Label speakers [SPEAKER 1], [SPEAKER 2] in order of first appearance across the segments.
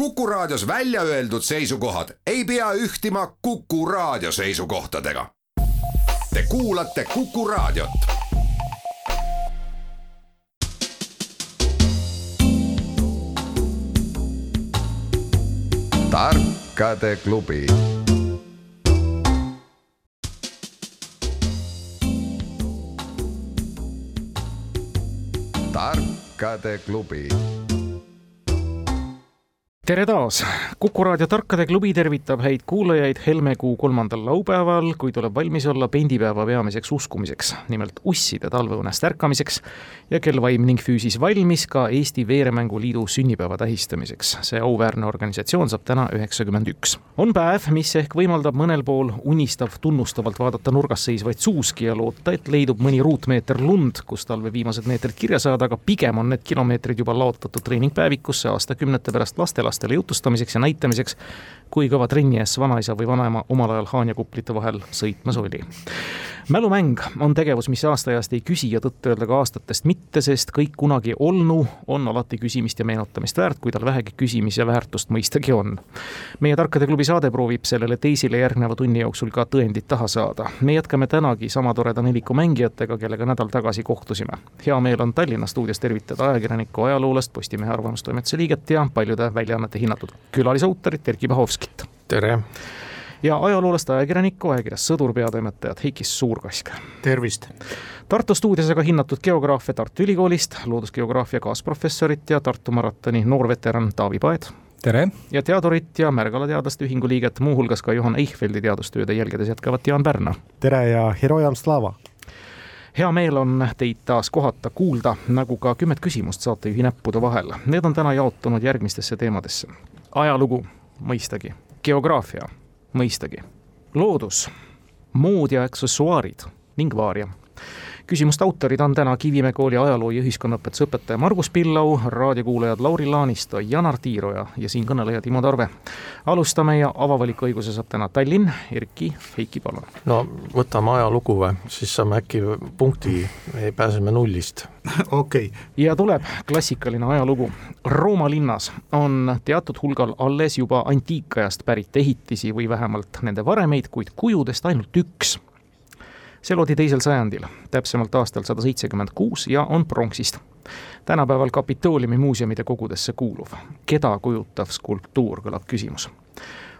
[SPEAKER 1] Kuku Raadios välja öeldud seisukohad ei pea ühtima Kuku Raadio seisukohtadega. Te kuulate Kuku Raadiot. tarkade klubi tarkade klubi
[SPEAKER 2] tere taas! kuku raadio Tarkade klubi tervitab häid kuulajaid helmekuu kolmandal laupäeval, kui tuleb valmis olla pendipäeva peamiseks uskumiseks, nimelt usside talveunest ärkamiseks ja kell vaim ning füüsis valmis ka Eesti Veeremängu Liidu sünnipäeva tähistamiseks. see auväärne organisatsioon saab täna üheksakümmend üks. on päev, mis ehk võimaldab mõnel pool unistav tunnustavalt vaadata nurgas seisvaid suuski ja loota, et leidub mõni ruutmeeter lund, kus talve viimased meetrid kirja saada, aga pigem on need kilomeetrid juba laotatud treeningpäevikusse aastakümnete pärast lastelastele lastele jutustamiseks ja näitamiseks, kui kõva trenni ees vanaisa või vanaema omal ajal haanjakuplite vahel sõitmas oli. Mälumäng on tegevus, mis aasta-ajast ei küsi ja tõtt-öelda ka aastatest mitte, sest kõik kunagi olnu on alati küsimist ja meenutamist väärt, kui tal vähegi küsimise väärtust mõistagi on. meie Tarkade klubi saade proovib sellele teisele järgneva tunni jooksul ka tõendit taha saada. me jätkame tänagi sama toreda neliku mängijatega, kellega nädal tagasi kohtusime. hea meel on Tallinna stuudios tervitada ajakirjanikku, ajaloolast, Postimehe arvamustoimetuse liiget ja paljude väljaannete hinnatud külalisautorit Erkki Bahovskit.
[SPEAKER 3] tere!
[SPEAKER 2] Ja ajaloolast ajakirjanikku, ajakirjas Sõdur peatoimetajat Heikis Suurkask.
[SPEAKER 4] tervist!
[SPEAKER 2] Tartu stuudios aga hinnatud geograafe Tartu Ülikoolist, loodusgeograafia kaasprofessorit ja Tartu maratoni noorveteran Taavi Paet.
[SPEAKER 5] tere!
[SPEAKER 2] ja teadurit ja Märgala Teaduste Ühingu liiget, muuhulgas ka Johan Eichfeldi teadustööde jälgedes jätkavat Jaan Pärna.
[SPEAKER 5] tere ja Herojam Slava!
[SPEAKER 2] hea meel on teid taas kohata, kuulda, nagu ka kümmet küsimust saatejuhi näppude vahel. Need on täna jaotunud järgmistesse teemadesse. ajalugu, mõistagi, geograafia, mõistagi, loodus, mood ja aksessuaarid ning vaaria küsimuste autorid on täna Kivimäe kooli ajaloo ja ühiskonnaõpetuse õpetaja Margus Pillau, raadiokuulajad Lauri Laanisto, Janar Tiiroja ja siinkõneleja Timo Tarve. alustame ja avavaliku õiguse saab täna Tallinn, Erki, Heiki, palun.
[SPEAKER 3] no võtame ajalugu või, siis saame äkki punkti, pääseme nullist.
[SPEAKER 4] okei
[SPEAKER 2] ja tuleb klassikaline ajalugu. Rooma linnas on teatud hulgal alles juba antiikajast pärit ehitisi või vähemalt nende varemeid, kuid kujudest ainult üks see loodi teisel sajandil, täpsemalt aastal sada seitsekümmend kuus ja on pronksist. tänapäeval Kapitooliumi muuseumide kogudesse kuuluv. keda kujutav skulptuur, kõlab küsimus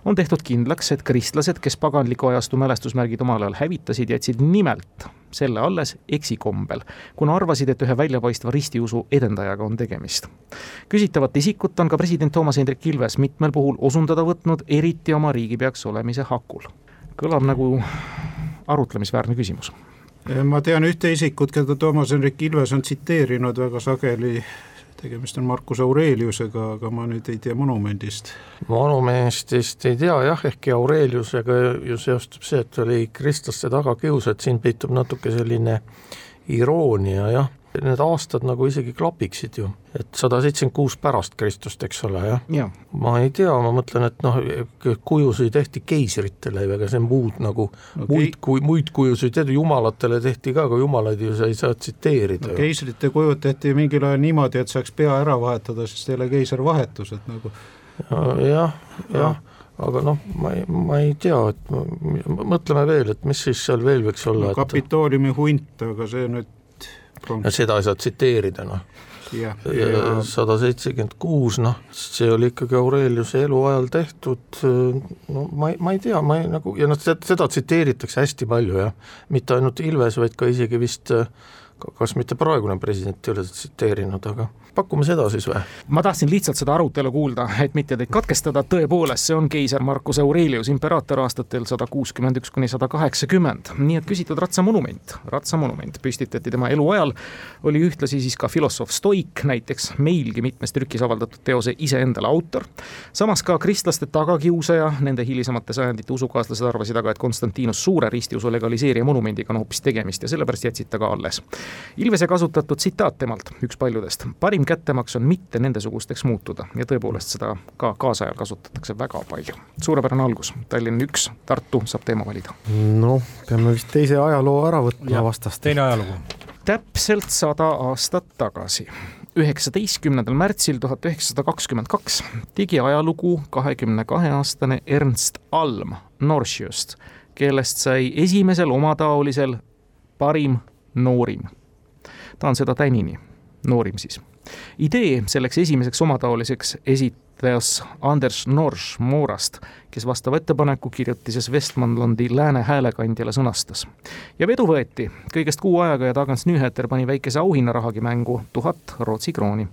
[SPEAKER 2] on tehtud kindlaks, et kristlased, kes paganliku ajastu mälestusmärgid omal ajal hävitasid, jätsid nimelt selle alles eksikombel, kuna arvasid, et ühe väljapaistva ristiusu edendajaga on tegemist. küsitavat isikut on ka president Toomas Hendrik Ilves mitmel puhul osundada võtnud, eriti oma riigipeaks olemise hakul. kõlab nagu arutlemisväärne küsimus.
[SPEAKER 4] ma tean ühte isikut, keda Toomas Hendrik Ilves on tsiteerinud väga sageli, tegemist on Marcus Aureliusega, aga ma nüüd ei tea monumendist.
[SPEAKER 3] monumendist ei tea jah, ehkki Aureliusega ju seostub see, et oli kristlaste tagakius, et siin peitub natuke selline iroonia jah need aastad nagu isegi klapiksid ju, et sada seitsekümmend kuus pärast Kristust, eks ole, jah
[SPEAKER 2] ja..
[SPEAKER 3] ma ei tea, ma mõtlen, et noh, kujusid tehti keisritele, ega see muud nagu okay. muid, kui muid kujusid, jumalatele tehti ka, aga jumalaid ju sa ei saa tsiteerida
[SPEAKER 4] no,. keisrite kujud tehti mingil ajal niimoodi, et saaks pea ära vahetada, sest ei ole keisrvahetus, et nagu
[SPEAKER 3] jah, jah aga noh, ma ei, ma ei tea, et mõtleme veel, et mis siis seal veel võiks olla
[SPEAKER 4] no,. Kapitooliumi hunt, aga see nüüd
[SPEAKER 3] ja seda ei saa tsiteerida, noh. sada seitsekümmend kuus, noh, see oli ikkagi Aureliuse eluajal tehtud, no ma ei, ma ei tea, ma ei nagu, ja noh, seda tsiteeritakse hästi palju jah, mitte ainult Ilves, vaid ka isegi vist kas mitte praegune president ei ole tsiteerinud, aga pakume seda siis või?
[SPEAKER 2] ma tahtsin lihtsalt seda arutelu kuulda, et mitte teid katkestada, tõepoolest, see on keiser Marcus Aurelius, imperaator aastatel sada kuuskümmend üks kuni sada kaheksakümmend. nii et küsitud ratsamonument, ratsamonument püstitati tema eluajal, oli ühtlasi siis ka filosoof Stoik, näiteks meilgi mitmes trükis avaldatud teose iseendale autor. samas ka kristlaste tagakiusaja, nende hilisemate sajandite usukaaslased arvasid aga, et Konstantinus Suure ristiusu legaliseerija monumendiga on hoopis tegemist ja sellepärast jätsid ta ka alles. Ilvese kasutatud tsitaat temalt, üks paljudest, parim kättemaks on mitte nendesugusteks muutuda ja tõepoolest seda ka kaasajal kasutatakse väga palju. suurepärane algus, Tallinn üks, Tartu saab teema valida.
[SPEAKER 5] noh, peame vist teise ajaloo ära võtma vastast.
[SPEAKER 6] teine ajalugu.
[SPEAKER 2] täpselt sada aastat tagasi üheksateistkümnendal märtsil tuhat üheksasada kakskümmend kaks tegi ajalugu kahekümne kahe aastane Ernst Alm Norsiust, kellest sai esimesel omataolisel parim noorim. ta on seda tänini, noorim siis. Idee selleks esimeseks omataoliseks esitas Anders Norš Moorast kes vastava ettepaneku kirjutises Westmanlandi lääne häälekandjale sõnastas. ja vedu võeti, kõigest kuu ajaga ja Dagans Nyheter pani väikese auhinnarahagi mängu, tuhat Rootsi krooni.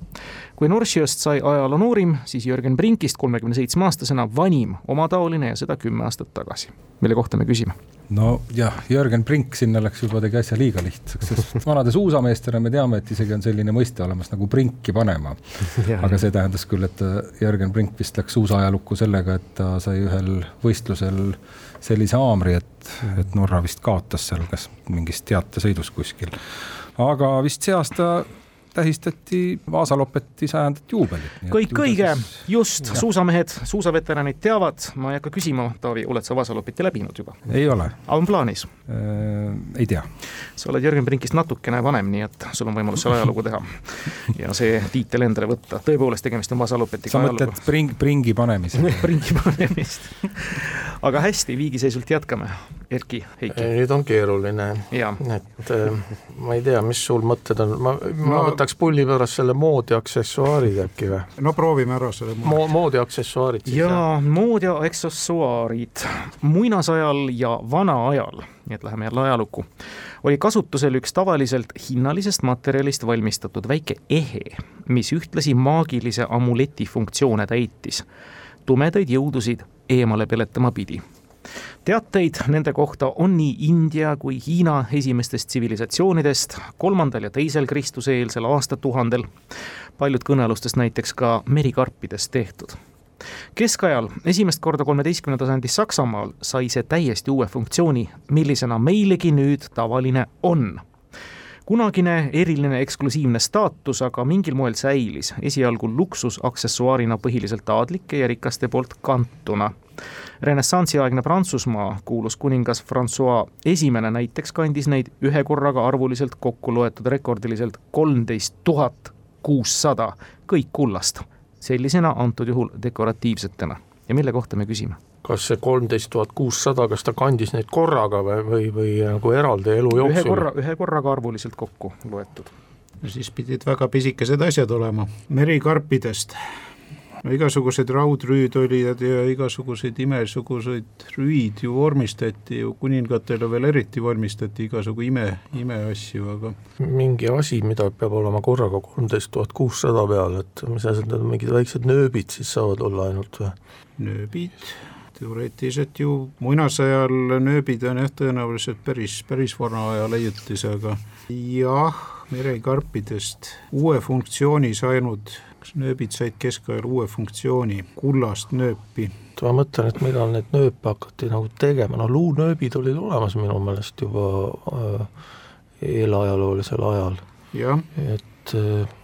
[SPEAKER 2] kui Norsiöst sai ajaloo noorim, siis Jörgen Brinkist kolmekümne seitsme aastasena vanim omataoline ja seda kümme aastat tagasi. mille kohta me küsime?
[SPEAKER 6] no jah, Jörgen Brink sinna läks juba, tegi asja liiga lihtsaks, sest vanade suusameestena me teame, et isegi on selline mõiste olemas nagu prinki panema. aga see tähendas küll, et Jörgen Brink vist läks suusaajalukku sellega, et ta sai ühel võistlusel sellise haamri, et, et Norra vist kaotas seal kas mingis teatesõidus kuskil. aga vist see aasta tähistati Vasalopeti sajandat juubelit.
[SPEAKER 2] kõik õige, just, suusamehed, suusaveteranid teavad, ma ei hakka küsima, Taavi, oled sa Vasalopeti läbinud juba?
[SPEAKER 6] ei ole.
[SPEAKER 2] on plaanis
[SPEAKER 6] äh,? ei tea.
[SPEAKER 2] sa oled Jürgen Brinkist natukene vanem, nii et sul on võimalus seal ajalugu teha ja see tiitel endale võtta, tõepoolest, tegemist on Vasalopetiga
[SPEAKER 6] sa mõtled pring, pringi panemise
[SPEAKER 2] pringi panemist aga hästi, viigiseisult jätkame. Erki, Heiki.
[SPEAKER 3] nüüd on keeruline, et äh, ma ei tea, mis sul mõtted on, ma, ma no, võtaks pulli pärast selle moodi aksessuaarid äkki või?
[SPEAKER 4] no proovime ära selle
[SPEAKER 3] Mo. moodi aksessuaarid.
[SPEAKER 2] jaa, moodi aksessuaarid muinasajal ja vanaajal, nii et läheme jälle ajalukku, oli kasutusel üks tavaliselt hinnalisest materjalist valmistatud väike ehe, mis ühtlasi maagilise amuleti funktsioone täitis. tumedaid jõudusid eemale peletama pidi teateid nende kohta on nii India kui Hiina esimestest tsivilisatsioonidest kolmandal ja teisel Kristuse-eelsel aastatuhandel, paljud kõnealustest näiteks ka merikarpidest tehtud. keskajal, esimest korda kolmeteistkümnenda sajandi Saksamaal sai see täiesti uue funktsiooni, millisena meilegi nüüd tavaline on kunagine eriline eksklusiivne staatus aga mingil moel säilis, esialgu luksusaksessuaarina põhiliselt aadlike ja rikaste poolt kantuna renessansiaegne Prantsusmaa, kuulus kuningas Francois Esimene näiteks kandis neid ühe korraga arvuliselt kokku loetud rekordiliselt kolmteist tuhat kuussada, kõik kullast. sellisena antud juhul dekoratiivsetena ja mille kohta me küsime?
[SPEAKER 3] Kas see kolmteist tuhat kuussada, kas ta kandis neid korraga või, või, või nagu eraldi elu jooksul?
[SPEAKER 2] ühe korra, ühe korraga arvuliselt kokku loetud.
[SPEAKER 4] siis pidid väga pisikesed asjad olema, merikarpidest no igasugused raudrüüd olid ja igasuguseid imesuguseid rüüd ju vormistati ju, kuningatele veel eriti vormistati igasugu ime, imeasju, aga
[SPEAKER 3] mingi asi, mida peab olema korraga kolmteist tuhat kuussada peal, et mis asjad need mingid väiksed nööbid siis saavad olla ainult või?
[SPEAKER 4] nööbid, teoreetiliselt ju muinasajal nööbid on jah, tõenäoliselt päris, päris vana aja leiutis, aga jah, merekarpidest uue funktsiooni saanud nööbid said keskajal uue funktsiooni, kullast nööpi.
[SPEAKER 3] ma mõtlen, et millal neid nööpe hakati nagu tegema, no luunööbid olid olemas minu meelest juba äh, eelajaloolisel ajal. et äh,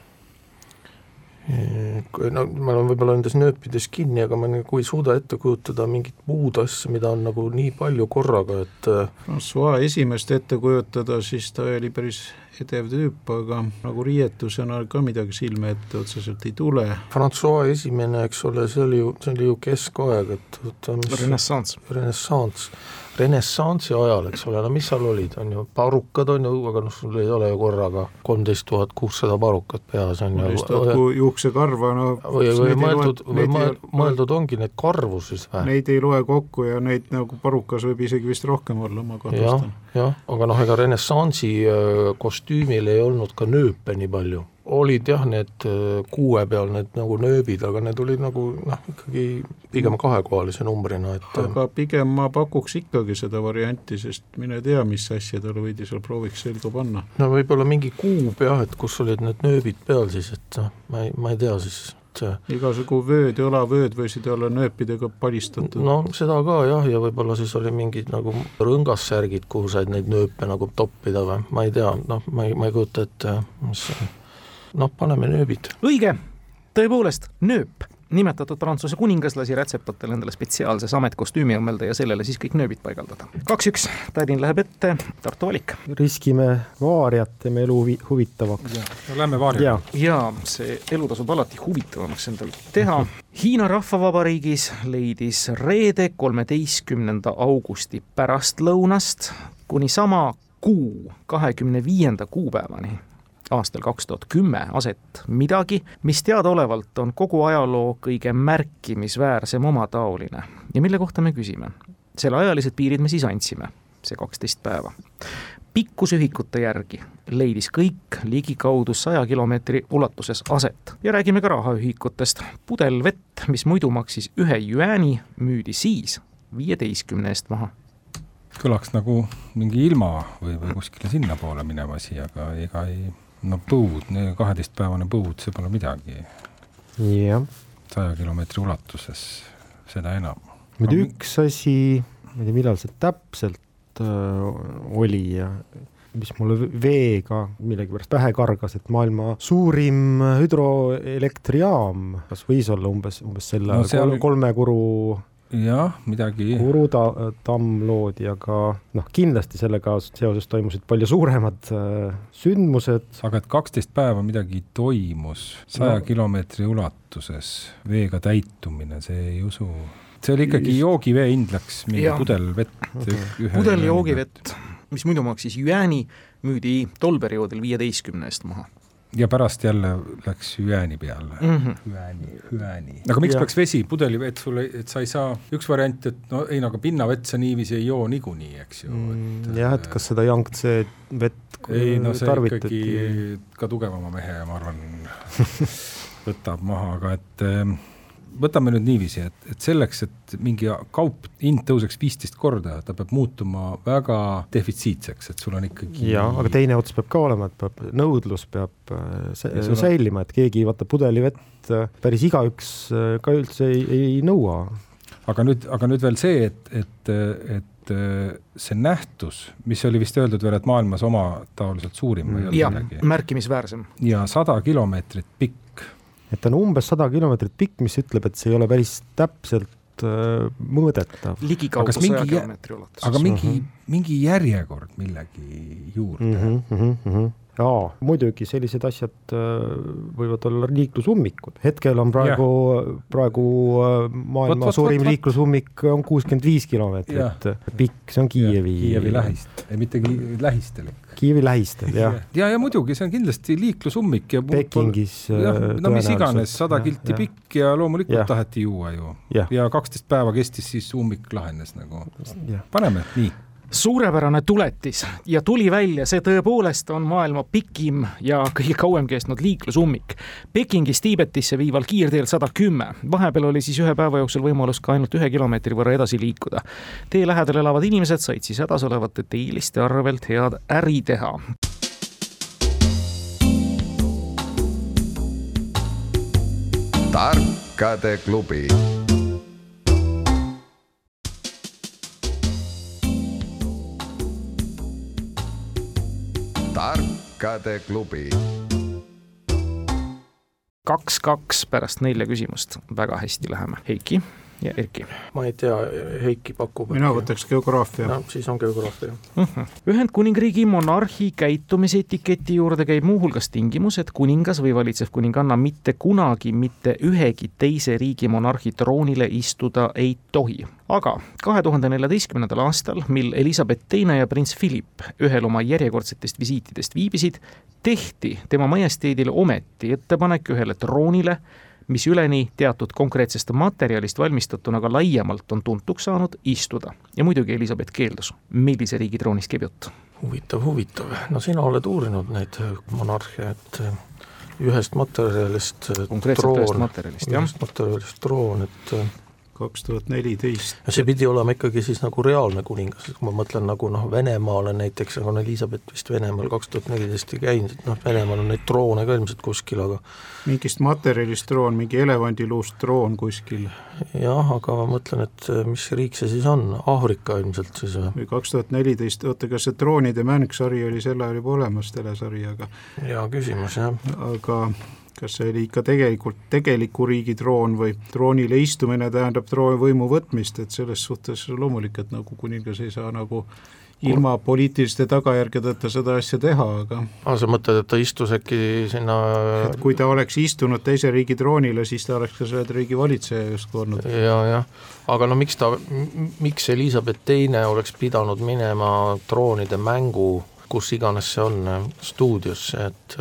[SPEAKER 3] no ma olen võib-olla nendes nööpides kinni, aga ma nagu ei suuda ette kujutada mingit muud asja, mida on nagu nii palju korraga, et
[SPEAKER 4] äh, Francois esimest ette kujutada, siis ta oli päris edev tüüp, aga nagu riietusena ka midagi silme ette otseselt ei tule.
[SPEAKER 3] Francois esimene, eks ole, see oli ju, see oli ju keskaeg, et oota,
[SPEAKER 2] mis renessanss.
[SPEAKER 3] renessanss renessansi ajal, eks ole, no mis seal olid, on ju, parukad on ju, aga noh, sul ei ole ju korraga kolmteist tuhat kuussada parukat peas, on ju.
[SPEAKER 4] juuksekarva, no
[SPEAKER 3] või, või mõeldud, või mõeldud ongi neid karvu siis või?
[SPEAKER 4] Neid ei loe kokku ja neid nagu parukas võib isegi vist rohkem olla, ma kahtlustan.
[SPEAKER 3] jah, jah, aga noh, ega renessansi äh, kostüümil ei olnud ka nööpe nii palju olid jah, need äh, kuue peal need nagu nööbid, aga need olid nagu noh, ikkagi pigem kahekohalise numbrina, et
[SPEAKER 4] äh, aga pigem ma pakuks ikkagi seda varianti, sest mine tea, mis asja talle võidi seal prooviks selga panna.
[SPEAKER 3] no võib-olla mingi kuub jah, et kus olid need nööbid peal siis, et noh, ma ei, ma ei tea siis, et
[SPEAKER 4] igasugu vööd ja õlavööd võisid olla nööpidega palistatud.
[SPEAKER 3] no seda ka jah, ja võib-olla siis oli mingid nagu rõngassärgid, kuhu said neid nööpe nagu toppida või ma ei tea, noh, ma ei, ma ei kujuta ette, mis noh, paneme nööbid.
[SPEAKER 2] õige, tõepoolest, nööp nimetatud Prantsuse kuningas lasi rätsepatel endale spetsiaalse sametkostüümi õmmelda ja sellele siis kõik nööbid paigaldada. kaks-üks, Tallinn läheb ette, Tartu valik.
[SPEAKER 5] riskime vaariat, teeme elu huvi, huvitavaks.
[SPEAKER 6] no lähme vaarima.
[SPEAKER 2] ja see elu tasub alati huvitavamaks endal teha. Hiina Rahvavabariigis leidis reede, kolmeteistkümnenda augusti pärastlõunast kuni sama kuu kahekümne viienda kuupäevani aastal kaks tuhat kümme aset midagi, mis teadaolevalt on kogu ajaloo kõige märkimisväärsem omataoline ja mille kohta me küsime. selle ajalised piirid me siis andsime, see kaksteist päeva. pikkusühikute järgi leidis kõik ligikaudu saja kilomeetri ulatuses aset ja räägime ka rahaühikutest. pudel vett, mis muidu maksis ühe jüääni, müüdi siis viieteistkümne eest maha
[SPEAKER 6] kõlaks nagu mingi ilma või, või kuskile sinnapoole minev asi, aga ega ei no põud, kaheteistpäevane põud, see pole midagi.
[SPEAKER 5] jah.
[SPEAKER 6] saja kilomeetri ulatuses, seda enam.
[SPEAKER 5] nüüd üks asi, ma ei tea, millal see täpselt äh, oli ja mis mulle veega millegipärast pähe kargas, et maailma suurim hüdroelektrijaam, kas võis olla umbes, umbes selle no, seal... kolme kuru
[SPEAKER 6] jah, midagi.
[SPEAKER 5] Kuru ta-, tamm loodi, aga noh, kindlasti sellega seoses toimusid palju suuremad äh, sündmused.
[SPEAKER 6] aga et kaksteist päeva midagi toimus saja no. kilomeetri ulatuses, veega täitumine, see ei usu. see oli ikkagi joogivee hind läks mingi ja. pudel vett
[SPEAKER 2] okay.. pudel joogivett, mis muidu maksis jüääni, müüdi tol perioodil viieteistkümne eest maha
[SPEAKER 6] ja pärast jälle läks hüääni peale mm. -hmm. hüääni, hüääni. aga miks ja. peaks vesi, pudelivett sulle, et sa ei saa, üks variant, et no ei no aga pinnavett sa niiviisi ei joo niikuinii, eks ju
[SPEAKER 5] mm,. jah, et kas seda Yangtze vett
[SPEAKER 6] ei no see tarvitati. ikkagi ka tugevama mehe, ma arvan võtab maha, aga et võtame nüüd niiviisi, et, et selleks, et mingi kaup hind tõuseks viisteist korda, ta peab muutuma väga defitsiitseks, et sul on ikkagi.
[SPEAKER 5] ja, aga teine ots peab ka olema, et peab, nõudlus peab äh, säilima, et keegi vaata pudelivett äh, päris igaüks äh, ka üldse ei, ei nõua.
[SPEAKER 6] aga nüüd, aga nüüd veel see, et, et, et see nähtus, mis oli vist öeldud veel, et maailmas omataoliselt suurim
[SPEAKER 2] või midagi. märkimisväärsem.
[SPEAKER 6] ja sada kilomeetrit pikk
[SPEAKER 5] et ta on umbes sada kilomeetrit pikk, mis ütleb, et see ei ole päris täpselt äh, mõõdetav.
[SPEAKER 2] ligikaudu saja kilomeetri ulatuses.
[SPEAKER 6] aga mingi -huh. mingi järjekord millegi juurde
[SPEAKER 5] mm. -hmm, mm -hmm jaa, muidugi sellised asjad äh, võivad olla liiklusummikud, hetkel on praegu, praegu äh, maailma võt, suurim võt, võt. liiklusummik on kuuskümmend viis kilomeetrit pikk, see on Kiievi.
[SPEAKER 6] Kiievi lähist, mitte lähistel ikka.
[SPEAKER 5] Kiievi lähistel, jah.
[SPEAKER 6] ja, ja muidugi see on kindlasti liiklusummik ja
[SPEAKER 5] Pekingis
[SPEAKER 6] jah, no mis iganes, sada kilti ja, pikk ja loomulikult ja. taheti juua ju. ja kaksteist päeva kestis, siis ummik lahenes nagu. paneme nii
[SPEAKER 2] suurepärane tuletis ja tuli välja, see tõepoolest on maailma pikim ja kõige kauem kestnud liiklusummik. Pekingist Tiibetisse viival kiirteel sada kümme, vahepeal oli siis ühe päeva jooksul võimalus ka ainult ühe kilomeetri võrra edasi liikuda. tee lähedal elavad inimesed said siis hädas olevate teeliste arvelt head äri teha.
[SPEAKER 1] tarkade klubi tarkade klubi.
[SPEAKER 2] kaks-kaks pärast nelja küsimust, väga hästi läheme, Heiki ja Erki?
[SPEAKER 3] ma ei tea, Heiki pakub.
[SPEAKER 4] mina võtaks geograafia.
[SPEAKER 3] no siis on geograafia
[SPEAKER 2] uh. Mhm. -huh. Ühendkuningriigi monarhi käitumisetiketi juurde käib muuhulgas tingimus, et kuningas või valitsev kuninganna mitte kunagi mitte ühegi teise riigi monarhi troonile istuda ei tohi. aga kahe tuhande neljateistkümnendal aastal, mil Elizabeth Teine ja prints Philip ühel oma järjekordsetest visiitidest viibisid, tehti tema majesteedile ometi ettepanek ühele troonile, mis üleni teatud konkreetsest materjalist valmistatuna ka laiemalt on tuntuks saanud, istuda. ja muidugi Elizabeth keeldus. millise riigi troonist käib jutt?
[SPEAKER 3] huvitav, huvitav. no sina oled uurinud neid monarhia, et ühest materjalist
[SPEAKER 2] konkreetselt ühest materjalist, jah.
[SPEAKER 3] ühest materjalist troon, et
[SPEAKER 4] kaks tuhat neliteist.
[SPEAKER 3] see pidi olema ikkagi siis nagu reaalne kuningas, kui ma mõtlen nagu noh, Venemaale näiteks, on Elizabeth vist Venemaal kaks tuhat neliteist ei käinud, et noh, Venemaal on neid troone ka ilmselt kuskil, aga
[SPEAKER 4] mingist materjalist troon, mingi elevandiluust troon kuskil.
[SPEAKER 3] jah, aga ma mõtlen, et mis riik see siis on, Aafrika ilmselt siis või
[SPEAKER 4] kaks tuhat neliteist, oota, kas see Troonide mäng sari oli sel ajal juba olemas, telesari, aga
[SPEAKER 3] hea küsimus, jah.
[SPEAKER 4] aga kas see oli ikka tegelikult tegeliku riigi troon või troonile istumine tähendab trooni võimu võtmist, et selles suhtes loomulik, et nagu kuningas ei saa nagu ilma poliitiliste tagajärgedeta seda asja teha, aga
[SPEAKER 3] aa, sa mõtled, et ta istus äkki sinna
[SPEAKER 4] et kui ta oleks istunud teise riigi troonile, siis ta oleks ka selle riigi valitseja justkui olnud.
[SPEAKER 3] ja, jah, aga no miks ta, miks Elizabeth teine oleks pidanud minema troonide mängu, kus iganes see on, stuudiosse, et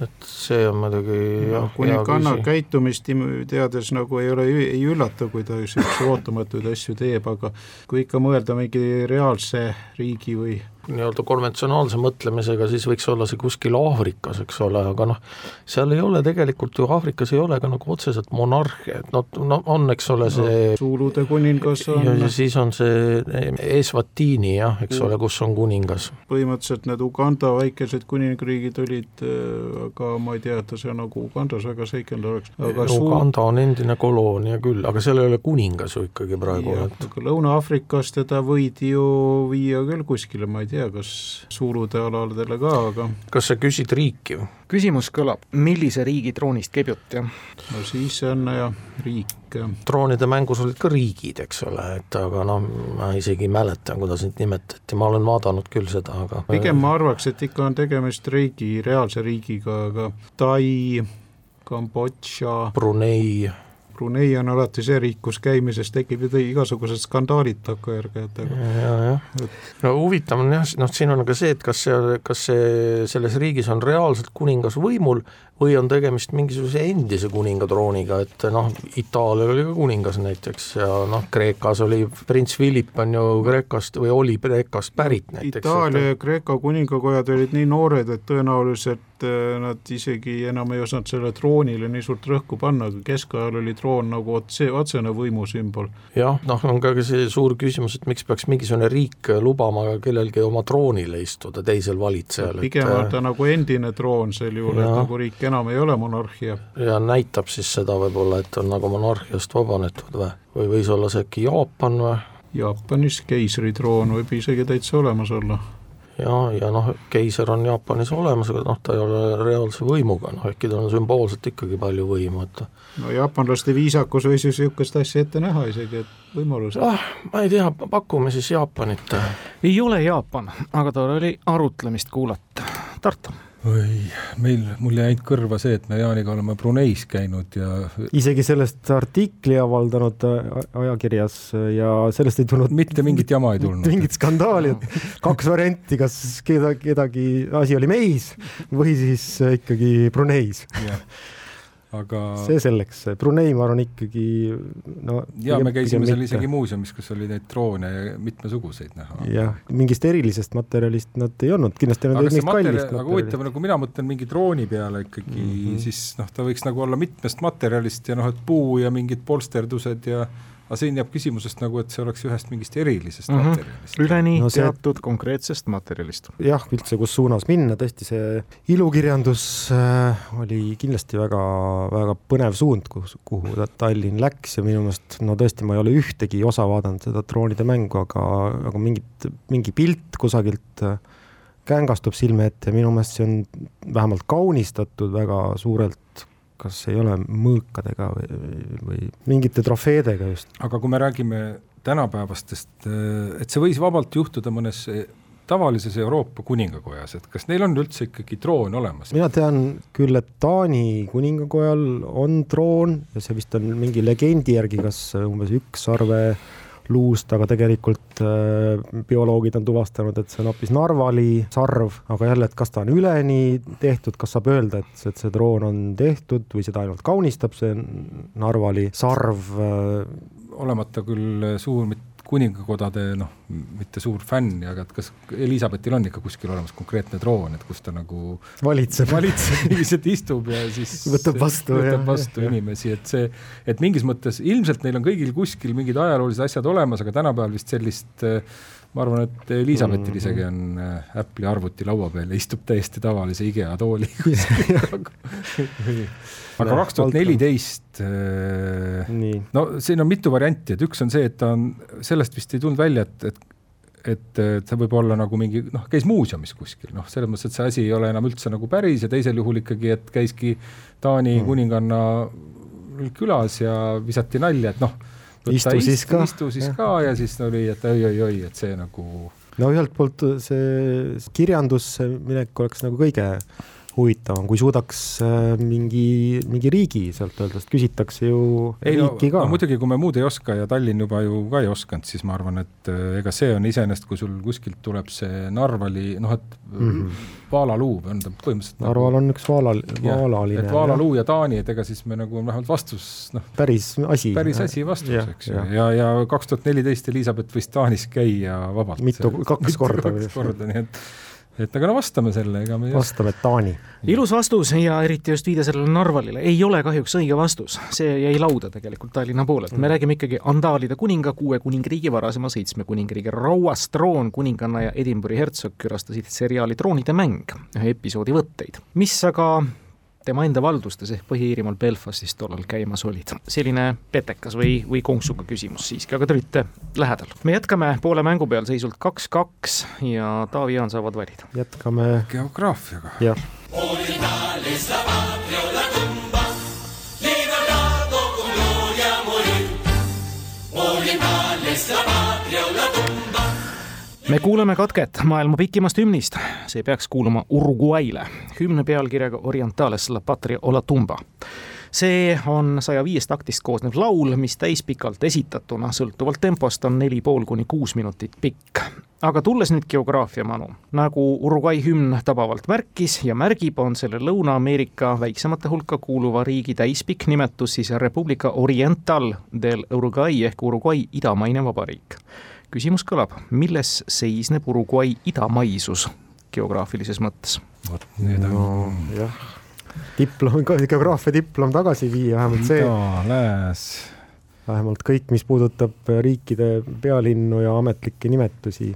[SPEAKER 3] et see on muidugi jah,
[SPEAKER 4] kuninganna käitumist teades nagu ei ole, ei üllata, kui ta niisuguseid ootamatuid asju teeb, aga kui ikka mõelda mingi reaalse riigi või
[SPEAKER 3] nii-öelda konventsionaalse mõtlemisega, siis võiks olla see kuskil Aafrikas, eks ole, aga noh, seal ei ole tegelikult ju, Aafrikas ei ole ka nagu otseselt monarhia, et noh, no on, eks ole, see
[SPEAKER 4] no, Zulude kuningas on
[SPEAKER 3] ja siis on see Eswatini jah, eks ole, kus on kuningas.
[SPEAKER 4] põhimõtteliselt need Uganda väikesed kuningriigid olid, äh, aga ma ei tea, et see nagu Ugandas väga seikelnud oleks.
[SPEAKER 3] Uganda on endine koloonia küll, aga seal ei ole kuningas ju ikkagi praegu.
[SPEAKER 4] aga Lõuna-Aafrikas teda võidi ju viia küll kuskile, ma ei tea, tea, kas suulude aladele ka, aga
[SPEAKER 3] kas sa küsid riiki või?
[SPEAKER 2] küsimus kõlab, millise riigi troonist käib jutt, jah?
[SPEAKER 4] no siis on jah, riik.
[SPEAKER 3] troonide mängus olid ka riigid, eks ole, et aga noh, ma isegi ei mäleta, kuidas neid nimetati, ma olen vaadanud küll seda, aga
[SPEAKER 4] pigem ma arvaks, et ikka on tegemist riigi, reaalse riigiga, aga Tai, Kambodža
[SPEAKER 3] Brunei
[SPEAKER 4] Brunei on alati see riik, kus käimisest tekib igasugused skandaalid takkajärgedega.
[SPEAKER 3] ja, jah, no huvitav on jah, noh siin on ka see, et kas see, kas see, selles riigis on reaalselt kuningas võimul või on tegemist mingisuguse endise kuninga trooniga, et noh, Itaalial oli ka kuningas näiteks ja noh, Kreekas oli prints Philip on ju Kreekast või oli Kreekast pärit näiteks.
[SPEAKER 4] Itaalia ja Kreeka kuningakojad olid nii noored, et tõenäoliselt äh, nad isegi enam ei osanud selle troonile nii suurt rõhku panna, aga keskajal oli troon nagu otse, otsene võimusümbol.
[SPEAKER 3] jah, noh, on ka see suur küsimus, et miks peaks mingisugune riik lubama kellelgi oma troonile istuda, teisel valitsejal.
[SPEAKER 4] pigem on ta nagu endine troon sel juhul, et nagu riik enam ei ole monarhia.
[SPEAKER 3] ja näitab siis seda võib-olla, et on nagu monarhiast vabanetud või, või võis olla see äkki Jaapan või?
[SPEAKER 4] Jaapanis keisritroon võib isegi täitsa olemas olla.
[SPEAKER 3] ja, ja noh, keiser on Jaapanis olemas, aga noh, ta ei ole reaalse võimuga, noh äkki tal on sümboolselt ikkagi palju võimu, et
[SPEAKER 4] no jaapanlaste viisakus võis ju niisugust asja ette näha isegi, et võimalus
[SPEAKER 3] ah,. ma ei tea, pakume siis Jaapanit.
[SPEAKER 2] ei ole Jaapan, aga tore oli arutlemist kuulata. Tartu
[SPEAKER 6] oi, meil, mul jäi ainult kõrva see, et me Jaaniga oleme Bruneis käinud ja
[SPEAKER 5] isegi sellest artikli avaldanud ajakirjas ja sellest ei tulnud
[SPEAKER 6] mitte mingit jama ei tulnud.
[SPEAKER 5] mingit skandaali, et kaks varianti, kas keda, kedagi asi oli meis või siis ikkagi Bruneis aga see selleks, Brunei, ma arvan ikkagi no
[SPEAKER 6] ja me käisime seal isegi muuseumis, kus oli neid troone mitmesuguseid näha.
[SPEAKER 5] jah, mingist erilisest materjalist nad ei olnud, kindlasti nad
[SPEAKER 6] olid mingist kallist materjalist. aga huvitav, nagu mina mõtlen mingi trooni peale ikkagi mm, -hmm. siis noh, ta võiks nagu olla mitmest materjalist ja noh, et puu ja mingid polsterdused ja aga siin jääb küsimusest nagu, et see oleks ühest mingist erilisest mm -hmm. materjalist.
[SPEAKER 2] üleni no see... teatud konkreetsest materjalist.
[SPEAKER 5] jah, üldse, kus suunas minna, tõesti see ilukirjandus äh, oli kindlasti väga, väga põnev suund, kus, kuhu Tallinn läks ja minu meelest no tõesti, ma ei ole ühtegi osa vaadanud seda troonide mängu, aga, aga mingit, mingi pilt kusagilt äh, kängastub silme ette ja minu meelest see on vähemalt kaunistatud väga suurelt kas ei ole mõõkadega või, või mingite trofeedega just.
[SPEAKER 6] aga kui me räägime tänapäevastest, et see võis vabalt juhtuda mõnes tavalises Euroopa kuningakojas, et kas neil on üldse ikkagi troon olemas?
[SPEAKER 5] mina tean küll, et Taani kuningakojal on troon ja see vist on mingi legendi järgi, kas umbes üks sarve luust, aga tegelikult äh, bioloogid on tuvastanud, et see on hoopis narvali sarv, aga jälle, et kas ta on üleni tehtud, kas saab öelda, et, et see droon on tehtud või seda ainult kaunistab see narvali sarv äh,?
[SPEAKER 6] olemata küll suur mitte kuningakodade noh, mitte suur fänn, aga et kas Elizabetil on ikka kuskil olemas konkreetne troon, et kus ta nagu
[SPEAKER 5] valitseb,
[SPEAKER 6] valitseb lihtsalt istub ja siis
[SPEAKER 5] võtab vastu,
[SPEAKER 6] võtab vastu jah, inimesi, et see, et mingis mõttes ilmselt neil on kõigil kuskil mingid ajaloolised asjad olemas, aga tänapäeval vist sellist ma arvan, et Elizabetil mm -hmm. isegi on äh, Apple'i arvuti laua peal ja istub täiesti tavalise IKEA tooli aga kaks tuhat neliteist, äh, no siin on mitu varianti, et üks on see, et ta on, sellest vist ei tulnud välja, et, et et, et see võib olla nagu mingi noh, käis muuseumis kuskil, noh, selles mõttes, et see asi ei ole enam üldse nagu päris ja teisel juhul ikkagi, et käiski Taani mm. kuninganna külas ja visati nalja, et noh,
[SPEAKER 5] istu siis ka.
[SPEAKER 6] istu siis ja. ka ja siis oli, et oi-oi-oi, et see nagu
[SPEAKER 5] no ühelt poolt see kirjandusse minek oleks nagu kõige huvitavam, kui suudaks äh, mingi, mingi riigi sealt öelda, sest küsitakse ju ei, riiki ka
[SPEAKER 6] no,. muidugi, kui me muud ei oska ja Tallinn juba ju ka ei osanud, siis ma arvan, et äh, ega see on iseenesest, kui sul kuskilt tuleb see Narvali noh, et mm -hmm. vaalaluu on ta põhimõtteliselt
[SPEAKER 5] Narval nagu, on üks vaala, vaalaline.
[SPEAKER 6] et vaalaluu ja Taani, et ega siis me nagu vähemalt vastus noh.
[SPEAKER 5] päris asi.
[SPEAKER 6] päris asi vastus, eks ju, ja, ja kaks tuhat neliteist Elizabeth võis Taanis käia vabalt.
[SPEAKER 5] mitu, kaks korda.
[SPEAKER 6] kaks korda, nii et et aga no vastame selle, ega me
[SPEAKER 5] vastame Taani.
[SPEAKER 2] ilus vastus ja eriti just viide sellele Narvalile, ei ole kahjuks õige vastus, see jäi lauda tegelikult Tallinna poolelt, me mm. räägime ikkagi Andaalide kuninga, kuue kuningriigi varasema seitsme kuningriigi rauast troon, kuninganna ja Edinburghi hertsog külastasid seriaali Troonide mäng, ühe episoodi võtteid, mis aga tema enda valdustes ehk Põhi-Iirimaal Belfastis tollal käimas olid. selline petekas või, või konksuga küsimus siiski, aga te olite lähedal. me jätkame poole mängu peal seisult kaks-kaks ja Taavi Jaan saavad valida.
[SPEAKER 5] jätkame
[SPEAKER 6] geograafiaga.
[SPEAKER 5] jah.
[SPEAKER 2] Me kuuleme katket maailma pikimast hümnist, see peaks kuuluma Uruguay'le, hümn pealkirjaga Orientales la patria o la tumba. see on saja viiest taktist koosnev laul, mis täispikalt esitatuna, sõltuvalt tempost, on neli pool kuni kuus minutit pikk. aga tulles nüüd geograafia manu, nagu Uruguay hümn tabavalt märkis ja märgib, on selle Lõuna-Ameerika väiksemate hulka kuuluva riigi täispikk nimetus siis Republica Oriental del Uruguay ehk Uruguay idamaine vabariik küsimus kõlab, milles seisneb Uruguay idamaisus geograafilises mõttes?
[SPEAKER 6] vot nüüd on no,
[SPEAKER 5] jah, diplom, geograafia diplom tagasi viia, vähemalt see.
[SPEAKER 6] ida-lääs.
[SPEAKER 5] vähemalt kõik, mis puudutab riikide pealinnu ja ametlikke nimetusi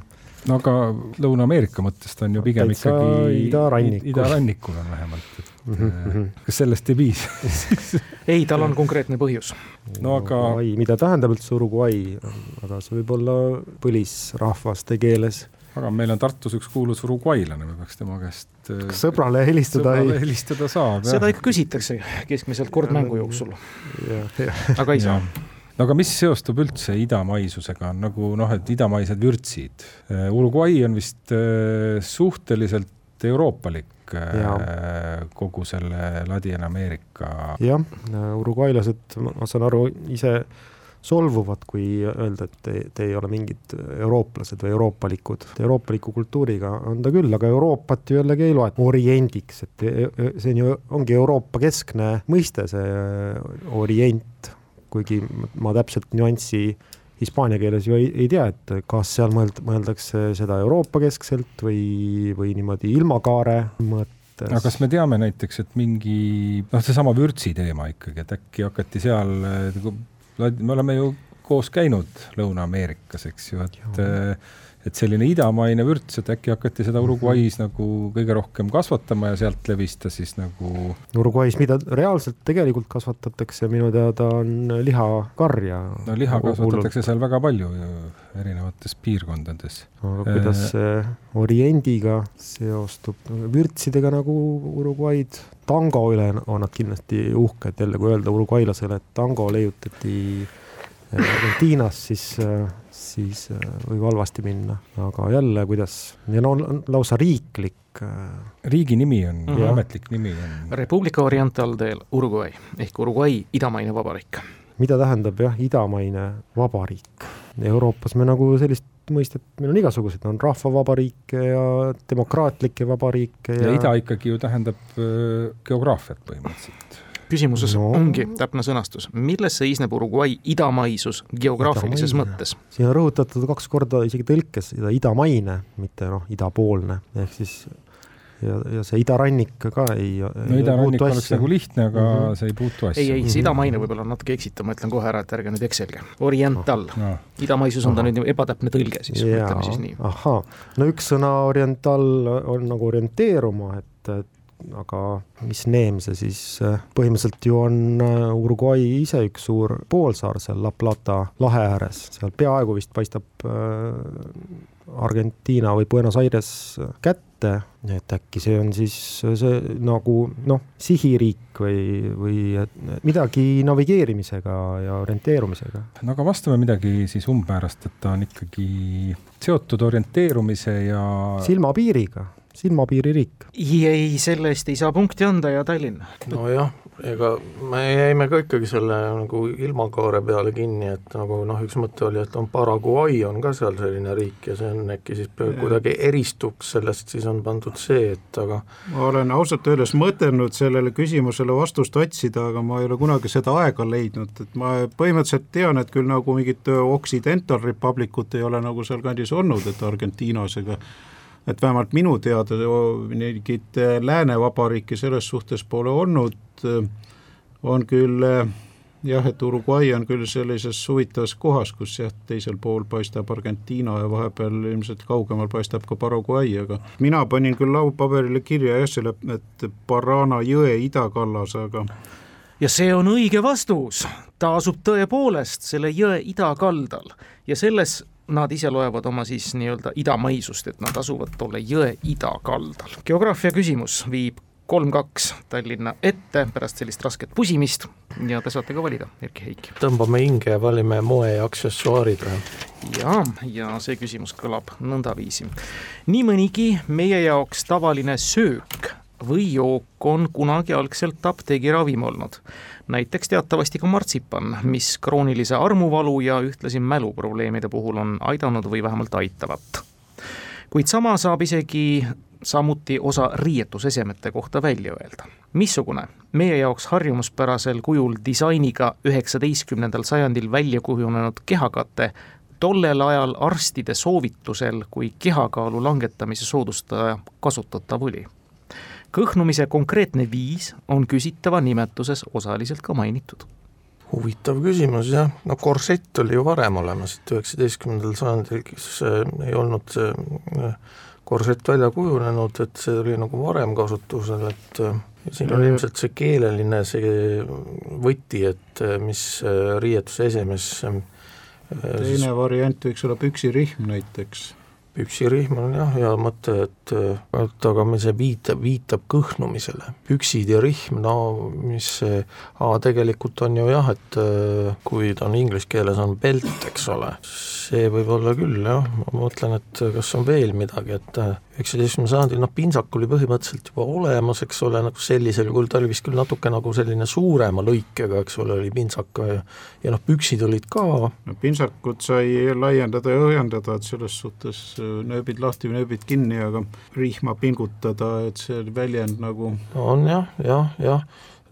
[SPEAKER 6] no aga Lõuna-Ameerika mõttes ta on ju pigem Täitsa ikkagi
[SPEAKER 5] idarannikul,
[SPEAKER 6] idarannikul on vähemalt, et mm -hmm. kas sellest ei piisa?
[SPEAKER 2] Ei, tal on konkreetne põhjus.
[SPEAKER 5] no aga mida tähendab üldse Uruguay, aga see võib olla põlisrahvaste keeles.
[SPEAKER 6] Aga meil on Tartus üks kuulus uruguaylane, me peaks tema käest
[SPEAKER 5] äh, kas sõbrale helistada
[SPEAKER 6] sõbrale ei... helistada saab,
[SPEAKER 2] seda ikka küsitakse keskmiselt kord mängu jooksul. aga ei saa.
[SPEAKER 6] No aga mis seostub üldse idamaisusega, nagu noh, et idamaised vürtsid. Äh, Uruguay on vist äh, suhteliselt euroopalik ja. kogu selle Ladina-Ameerika.
[SPEAKER 5] jah, uruguaylased, ma saan aru, ise solvuvad, kui öelda, et te, te ei ole mingid eurooplased või euroopalikud. euroopaliku kultuuriga on ta küll, aga Euroopat ju jällegi ei loeta oriendiks, et see on ju, ongi Euroopa keskne mõiste, see orient kuigi ma täpselt nüanssi hispaania keeles ju ei, ei tea, et kas seal mõeld-, mõeldakse seda Euroopa keskselt või, või niimoodi ilmakaare mõttes.
[SPEAKER 6] aga kas me teame näiteks, et mingi noh, seesama vürtsi teema ikkagi, et äkki hakati seal, me oleme ju koos käinud Lõuna-Ameerikas, eks ju, et ja et selline idamaine vürts, et äkki hakati seda Uruguay's nagu kõige rohkem kasvatama ja sealt levis ta siis nagu.
[SPEAKER 5] Uruguay's, mida reaalselt tegelikult kasvatatakse minu teada on lihakarja.
[SPEAKER 6] no liha kasvatatakse hullult. seal väga palju ju erinevates piirkondades.
[SPEAKER 5] aga kuidas äh, see Oriendiga seostub vürtsidega nagu Uruguay'd, tango üle on nad kindlasti uhked, jälle kui öelda uruguaylasele, et tango leiutati Argentiinas, siis äh, siis äh, võib halvasti minna, aga jälle, kuidas, ja no on lausa riiklik
[SPEAKER 6] äh, riigi nimi on mm, -hmm. ametlik nimi on.
[SPEAKER 2] Republica Oriental del Uruguay ehk Uruguay idamaine vabariik.
[SPEAKER 5] mida tähendab jah, idamaine vabariik? Euroopas me nagu sellist mõistet, meil on igasuguseid, on rahvavabariike ja demokraatlikke vabariike
[SPEAKER 6] ja, ja ida ikkagi ju tähendab äh, geograafiat põhimõtteliselt
[SPEAKER 2] küsimuses no. ongi täpne sõnastus, milles seisneb Uruguay idamaisus geograafilises idamaine. mõttes?
[SPEAKER 5] siin on rõhutatud kaks korda isegi tõlkes seda idamaine, mitte noh, idapoolne, ehk siis ja, ja see idarannik ka ei
[SPEAKER 6] no idarannik oleks nagu lihtne, aga mm -hmm. see ei puutu asja.
[SPEAKER 2] ei, ei, see idamaine võib-olla on natuke eksitav, ma ütlen kohe ära, et ärge nüüd ekselge. Oriental oh, no., idamaisus on ta nüüd ebatäpne tõlge siis, ütleme siis nii.
[SPEAKER 5] ahhaa, no üks sõna oriental on nagu orienteeruma, et, et aga mis neem see siis, äh, põhimõtteliselt ju on äh, Uruguay ise üks suur poolsaar seal La Plata lahe ääres, seal peaaegu vist paistab äh, Argentiina või Buenos Aires kätte, et äkki see on siis see nagu noh, sihiriik või, või midagi navigeerimisega ja orienteerumisega.
[SPEAKER 6] no aga vastame midagi siis umbmäärast, et ta on ikkagi seotud orienteerumise ja
[SPEAKER 5] silmapiiriga silmapiiririik.
[SPEAKER 2] ei, selle eest ei saa punkti anda ja Tallinn.
[SPEAKER 3] nojah, ega me jäime ka ikkagi selle nagu ilmakaare peale kinni, et nagu noh, üks mõte oli, et on Paraguay on ka seal selline riik ja see on äkki siis kuidagi eristuks sellest, siis on pandud see, et aga
[SPEAKER 4] ma olen ausalt öeldes mõtelnud sellele küsimusele vastust otsida, aga ma ei ole kunagi seda aega leidnud, et ma põhimõtteliselt tean, et küll nagu mingit Occidental Republicut ei ole nagu sealkandis olnud, et Argentiinas ega et vähemalt minu teada mingit lääne vabariiki selles suhtes pole olnud, on küll jah, et Uruguay on küll sellises huvitavas kohas, kus jah, teisel pool paistab Argentiina ja vahepeal ilmselt kaugemal paistab ka Paraguay, aga mina panin küll laupaberile kirja jah, selle, et Parana jõe idakallas, aga
[SPEAKER 2] ja see on õige vastus, ta asub tõepoolest selle jõe idakaldal ja selles nad ise loevad oma siis nii-öelda idamaisust, et nad asuvad tolle jõe idakaldal. geograafia küsimus viib kolm-kaks Tallinna ette pärast sellist rasket pusimist ja te saate ka valida, Erki Heiki.
[SPEAKER 3] tõmbame hinge ja valime moe ja aksessuaarid või?
[SPEAKER 2] ja, ja see küsimus kõlab nõndaviisi. nii mõnigi meie jaoks tavaline söök või jook on kunagi algselt apteegiravim olnud näiteks teatavasti ka martsipan, mis kroonilise armuvalu ja ühtlasi mäluprobleemide puhul on aidanud või vähemalt aitavat. kuid sama saab isegi samuti osa riietusesemete kohta välja öelda. missugune meie jaoks harjumuspärasel kujul disainiga üheksateistkümnendal sajandil välja kujunenud kehakate tollel ajal arstide soovitusel kui kehakaalu langetamise soodustaja kasutatav oli kõhnumise konkreetne viis on küsitava nimetuses osaliselt ka mainitud.
[SPEAKER 3] huvitav küsimus jah, no korsett oli ju varem olemas, et üheksateistkümnendal sajandil, kes ei olnud see äh, korsett välja kujunenud, et see oli nagu varem kasutusel, et äh, siin on ilmselt see keeleline see võti, et mis riietuse esemes
[SPEAKER 4] teine siis... variant võiks olla püksirihm näiteks
[SPEAKER 3] püksirihm on jah hea mõte, et et aga see viitab, viitab kõhnumisele. püksid ja rihm, no mis see, aa tegelikult on ju jah, et kui ta on inglise keeles on belt, eks ole, see võib olla küll jah, ma mõtlen, et kas on veel midagi, et üheksateistkümnendal sajandil noh, pintsak oli põhimõtteliselt juba olemas, eks ole, nagu sellisel kujul, ta oli vist küll natuke nagu selline suurema lõikega, eks ole, oli pintsak ja ja noh, püksid olid ka.
[SPEAKER 4] no pintsakut sai laiendada ja õhjendada, et selles suhtes nööbid lahti nööbid kinni, aga rihma pingutada, et see väljend nagu
[SPEAKER 3] on jah, jah, jah,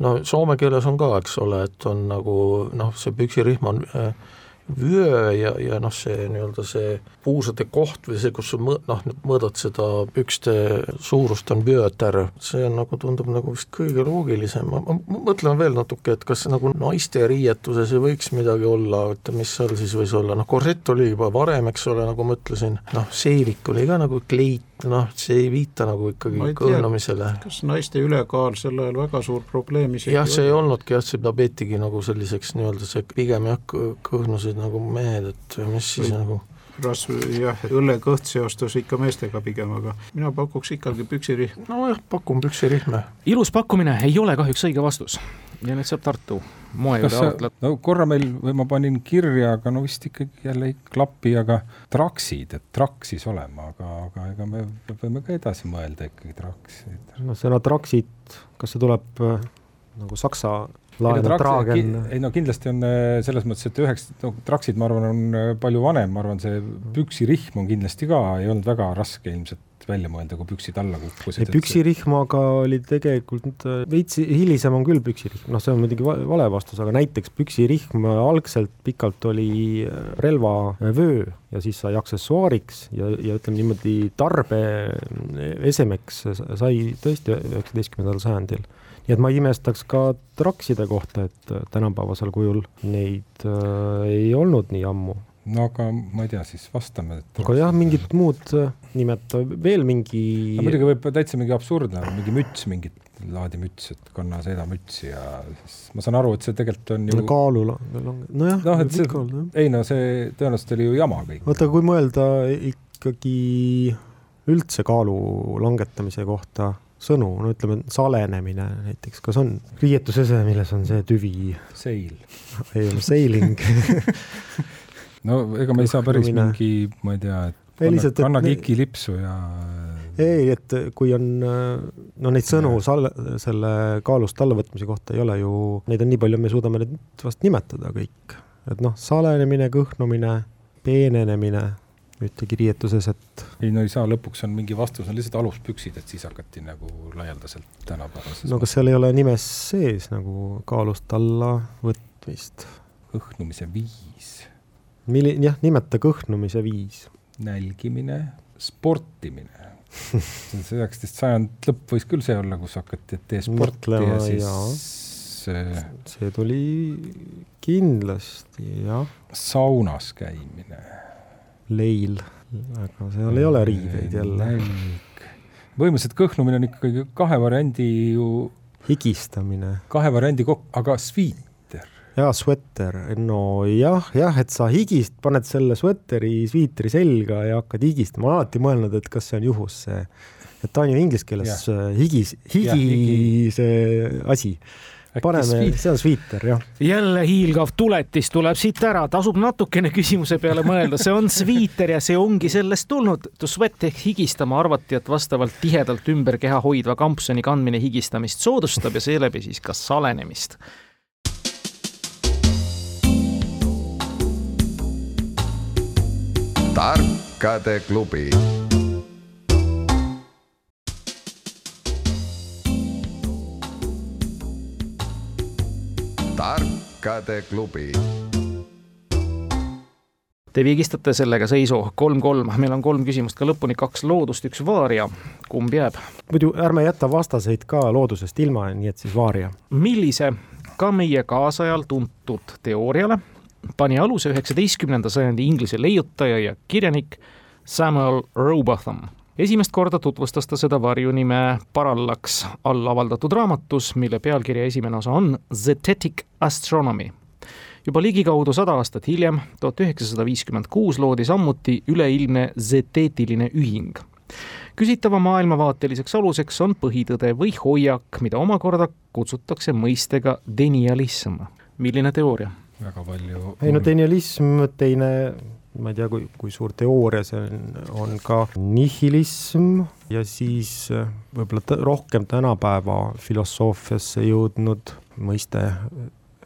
[SPEAKER 3] no soome keeles on ka, eks ole, et on nagu noh, see püksirihm on äh, vöö ja, ja noh, see nii-öelda see puusade koht või see, kus sa mõ-, noh, mõõdad seda pükste suurust, on vööter, see on nagu, tundub nagu vist kõige loogilisem, ma, ma mõtlen veel natuke, et kas nagu naiste riietuses ei võiks midagi olla, et mis seal siis võis olla, noh, korsett oli juba varem, eks ole, nagu ma ütlesin, noh, seelik oli ka nagu kleit, noh, see ei viita nagu ikkagi kõõnamisele.
[SPEAKER 4] kas naiste ülekaal sel ajal väga suur probleem isegi
[SPEAKER 3] jah, see ei olnudki jah, seda peetigi nagu selliseks nii-öelda see pigem jah, kõhnusid nagu mehed, et mis siis Või... nagu
[SPEAKER 4] rasv, jah, õllekõht seostus ikka meestega pigem, aga mina pakuks ikkagi püksirihm.
[SPEAKER 3] nojah, pakun püksirihme.
[SPEAKER 2] ilus pakkumine ei ole kahjuks õige vastus ja nüüd saab Tartu moejuurde
[SPEAKER 6] arutleda. no korra meil, või ma panin kirja, aga no vist ikkagi jälle ei klapi, aga traksid, et traksis olema, aga, aga ega me võime ka edasi mõelda ikkagi traksid.
[SPEAKER 5] no sõna traksid, kas see tuleb äh, nagu saksa Tragen.
[SPEAKER 6] ei no kindlasti on äh, selles mõttes, et üheks, no traksid, ma arvan, on äh, palju vanem, ma arvan, see püksirihm on kindlasti ka, ei olnud väga raske ilmselt välja mõelda, kui püksid alla kukkusid.
[SPEAKER 5] püksirihmaga oli tegelikult äh, veits hilisem on küll püksirihm, noh, see on muidugi vale vastus, aga näiteks püksirihm algselt pikalt oli relvavöö ja siis sai aksessuaariks ja, ja ütleme niimoodi tarbeesemeks sai tõesti üheksateistkümnendal sajandil nii et ma ei imestaks ka trakside kohta, et äh, tänapäevasel kujul neid äh, ei olnud nii ammu.
[SPEAKER 6] no aga ma ei tea, siis vastame.
[SPEAKER 5] aga jah, mingit muud äh, nimeta, veel mingi.
[SPEAKER 6] muidugi võib täitsa mingi absurdne, mingi müts, mingit laadi müts, et kanna seda mütsi ja siis ma saan aru, et see tegelikult on ju
[SPEAKER 5] no kaalul, nojah
[SPEAKER 6] noh, et see, ei no see tõenäoliselt oli ju jama kõik.
[SPEAKER 5] oota, kui mõelda ikkagi üldse kaalu langetamise kohta sõnu, no ütleme, salenemine näiteks, kas on riietusese, milles on see tüvi?
[SPEAKER 6] seil.
[SPEAKER 5] ei ole sailing
[SPEAKER 6] no ega me ei saa päris mingi, ma ei tea, et anna, anna kiki lipsu ja
[SPEAKER 5] ei, et kui on, no neid sõnu sal-, selle kaalust allavõtmise kohta ei ole ju, neid on nii palju, me suudame neid vast nimetada kõik. et noh, salenemine, kõhnumine, peenenemine ühtegi riietuses, et
[SPEAKER 6] ei no ei saa, lõpuks on mingi vastus, on lihtsalt aluspüksid, et siis hakati nagu laialdaselt tänapäevases
[SPEAKER 5] no kas seal ei ole nimes sees nagu kaalust alla võtmist?
[SPEAKER 6] kõhnumise viis.
[SPEAKER 5] Milli-, jah, nimeta kõhnumise viis.
[SPEAKER 6] nälgimine, sportimine see üheksateist sajand lõpp võis küll see olla, kus hakati, et tee sporti ja siis
[SPEAKER 5] see see tuli kindlasti, jah.
[SPEAKER 6] saunas käimine
[SPEAKER 5] leil, aga seal ei ole riideid jälle.
[SPEAKER 6] põhimõtteliselt kõhnumine on ikkagi kahe variandi ju.
[SPEAKER 5] higistamine.
[SPEAKER 6] kahe variandi kokku, aga sviiter.
[SPEAKER 5] jaa, sweater, no jah, jah, et sa higist, paned selle sweateri, sviitri selga ja hakkad higistama, ma olen alati mõelnud, et kas see on juhus see, et ta on ju inglise keeles higis, higi, higi see asi paneme, see on sviiter, jah.
[SPEAKER 2] jälle hiilgav tuletis tuleb siit ära, tasub natukene küsimuse peale mõelda, see on sviiter ja see ongi sellest tulnud. To sweat ehk higistama arvati, et vastavalt tihedalt ümber keha hoidva kampsuni kandmine higistamist soodustab ja seeläbi siis ka salenemist.
[SPEAKER 1] tarkade klubi tarkade klubi.
[SPEAKER 2] Te viigistate sellega seisu kolm-kolm, meil on kolm küsimust ka lõpuni, kaks loodust, üks vaaria. kumb jääb?
[SPEAKER 5] muidu ärme jäta vastaseid ka loodusest ilma, nii et siis vaaria.
[SPEAKER 2] millise ka meie kaasajal tuntud teooriale pani aluse üheksateistkümnenda sajandi Inglise leiutaja ja kirjanik Samuel Rowbotham esimest korda tutvustas ta seda varjunime Parallax all avaldatud raamatus, mille pealkirja esimene osa on Zetetic Astronomy. juba ligikaudu sada aastat hiljem, tuhat üheksasada viiskümmend kuus, loodi samuti üleilmne zeteetiline ühing. küsitava maailmavaateliseks aluseks on põhitõde või hoiak, mida omakorda kutsutakse mõistega denialism. milline teooria?
[SPEAKER 6] väga palju
[SPEAKER 5] ei no denialism, teine ma ei tea, kui, kui suur teooria see on, on ka nihilism ja siis äh, võib-olla rohkem tänapäeva filosoofiasse jõudnud mõiste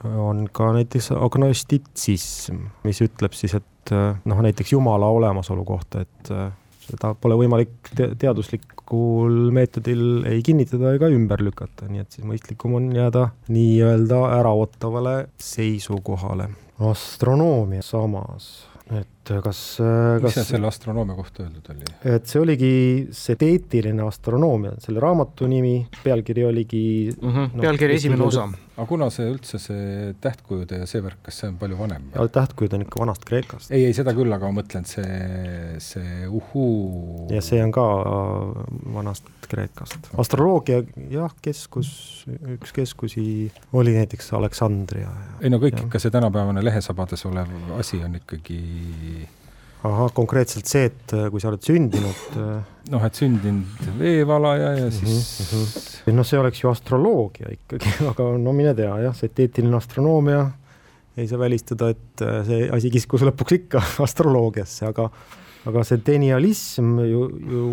[SPEAKER 5] on ka näiteks agnostitsism, mis ütleb siis, et äh, noh, näiteks Jumala olemasolu kohta, et äh, seda pole võimalik te teaduslikul meetodil ei kinnitada ega ümber lükata, nii et siis mõistlikum on jääda nii-öelda äraootavale seisukohale. astronoomia samas et kas, kas
[SPEAKER 6] mis seal selle astronoomia kohta öeldud oli?
[SPEAKER 5] et see oligi seteetiline astronoomia, selle raamatu nimi, pealkiri oligi
[SPEAKER 2] mm -hmm, no, pealkiri esimene osa.
[SPEAKER 6] aga kuna see üldse, see tähtkujude ja see värk, kas see on palju vanem?
[SPEAKER 5] tähtkujud on ikka vanast Kreekast.
[SPEAKER 6] ei, ei seda küll, aga ma mõtlen, see, see uhuu.
[SPEAKER 5] ja see on ka vanast Kreekast. astroloogia jah, keskus, üks keskusi oli näiteks Aleksandria.
[SPEAKER 6] ei no kõik ja. ikka see tänapäevane lehesabades olev asi on ikkagi
[SPEAKER 5] ahah, konkreetselt see, et äh, kui sa oled sündinud. Äh,
[SPEAKER 6] noh, et sündinud veevalaja ja siis mm.
[SPEAKER 5] -hmm. noh, see oleks ju astroloogia ikkagi, aga no mine tea jah, see eetiline astronoomia ei saa välistada, et äh, see asi kiskus lõpuks ikka astroloogiasse, aga aga see denialism ju, ju